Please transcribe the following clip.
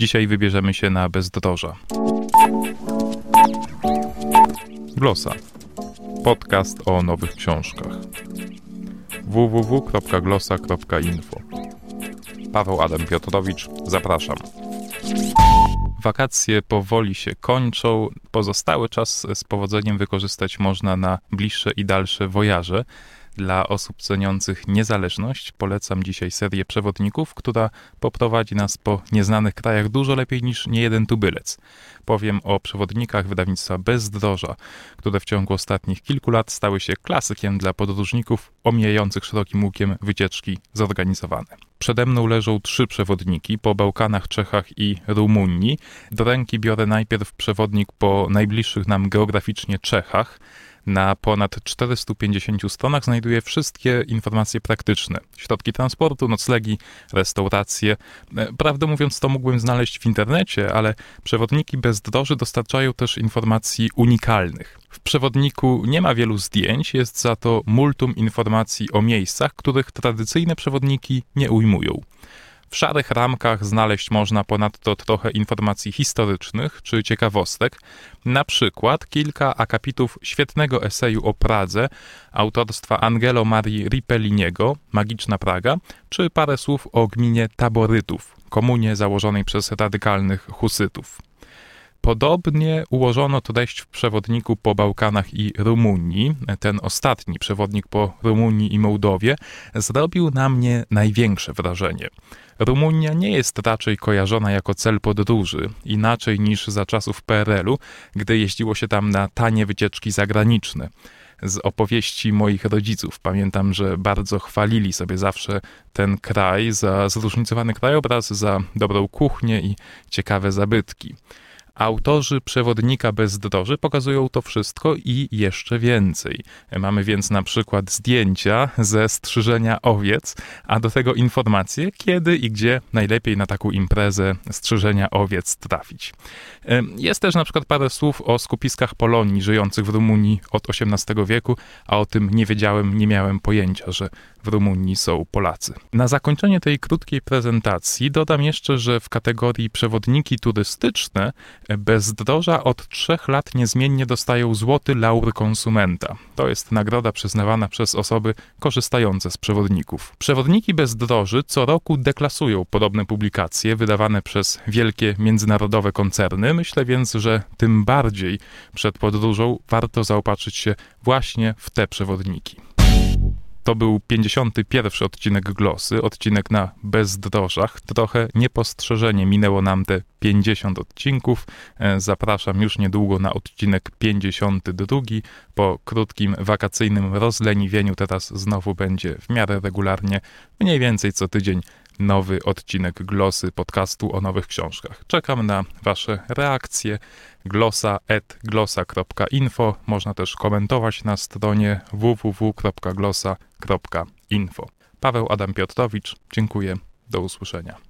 Dzisiaj wybierzemy się na bezdroża. Glosa. Podcast o nowych książkach. www.glosa.info Paweł Adam Piotrowicz, zapraszam. Wakacje powoli się kończą. Pozostały czas z powodzeniem wykorzystać można na bliższe i dalsze wojaże. Dla osób ceniących niezależność polecam dzisiaj serię przewodników, która poprowadzi nas po nieznanych krajach dużo lepiej niż niejeden tubylec. Powiem o przewodnikach wydawnictwa Bezdroża, które w ciągu ostatnich kilku lat stały się klasykiem dla podróżników omijających szerokim łukiem wycieczki zorganizowane. Przede mną leżą trzy przewodniki po Bałkanach, Czechach i Rumunii. Do ręki biorę najpierw przewodnik po najbliższych nam geograficznie Czechach. Na ponad 450 stronach znajduje wszystkie informacje praktyczne: środki transportu, noclegi, restauracje. E, prawdę mówiąc, to mógłbym znaleźć w internecie, ale przewodniki bezdroży dostarczają też informacji unikalnych. W przewodniku nie ma wielu zdjęć, jest za to multum informacji o miejscach, których tradycyjne przewodniki nie ujmują. W szarych ramkach znaleźć można ponadto trochę informacji historycznych czy ciekawostek, na przykład kilka akapitów świetnego eseju o Pradze autorstwa Angelo Marii Ripelliniego, Magiczna Praga, czy parę słów o gminie Taborytów, komunie założonej przez radykalnych husytów. Podobnie ułożono treść w przewodniku po Bałkanach i Rumunii. Ten ostatni przewodnik po Rumunii i Mołdowie zrobił na mnie największe wrażenie. Rumunia nie jest raczej kojarzona jako cel podróży, inaczej niż za czasów PRL-u, gdy jeździło się tam na tanie wycieczki zagraniczne z opowieści moich rodziców. Pamiętam, że bardzo chwalili sobie zawsze ten kraj za zróżnicowany krajobraz, za dobrą kuchnię i ciekawe zabytki. Autorzy przewodnika bezdroży pokazują to wszystko i jeszcze więcej. Mamy więc na przykład zdjęcia ze strzyżenia owiec, a do tego informacje, kiedy i gdzie najlepiej na taką imprezę strzyżenia owiec trafić. Jest też na przykład parę słów o skupiskach Polonii żyjących w Rumunii od XVIII wieku, a o tym nie wiedziałem, nie miałem pojęcia, że w Rumunii są Polacy. Na zakończenie tej krótkiej prezentacji dodam jeszcze, że w kategorii przewodniki turystyczne bezdroża od trzech lat niezmiennie dostają złoty laur konsumenta. To jest nagroda przyznawana przez osoby korzystające z przewodników. Przewodniki bezdroży co roku deklasują podobne publikacje wydawane przez wielkie międzynarodowe koncerny. Myślę więc, że tym bardziej przed podróżą warto zaopatrzyć się właśnie w te przewodniki. To był 51 odcinek Glosy, odcinek na bezdrożach. Trochę niepostrzeżenie minęło nam te 50 odcinków. E, zapraszam już niedługo na odcinek 52. Po krótkim wakacyjnym rozleniwieniu teraz znowu będzie w miarę regularnie, mniej więcej co tydzień nowy odcinek Glosy podcastu o nowych książkach. Czekam na Wasze reakcje. glosa.glosa.info. Można też komentować na stronie www.glosa.info. Paweł Adam Piotrowicz, dziękuję. Do usłyszenia.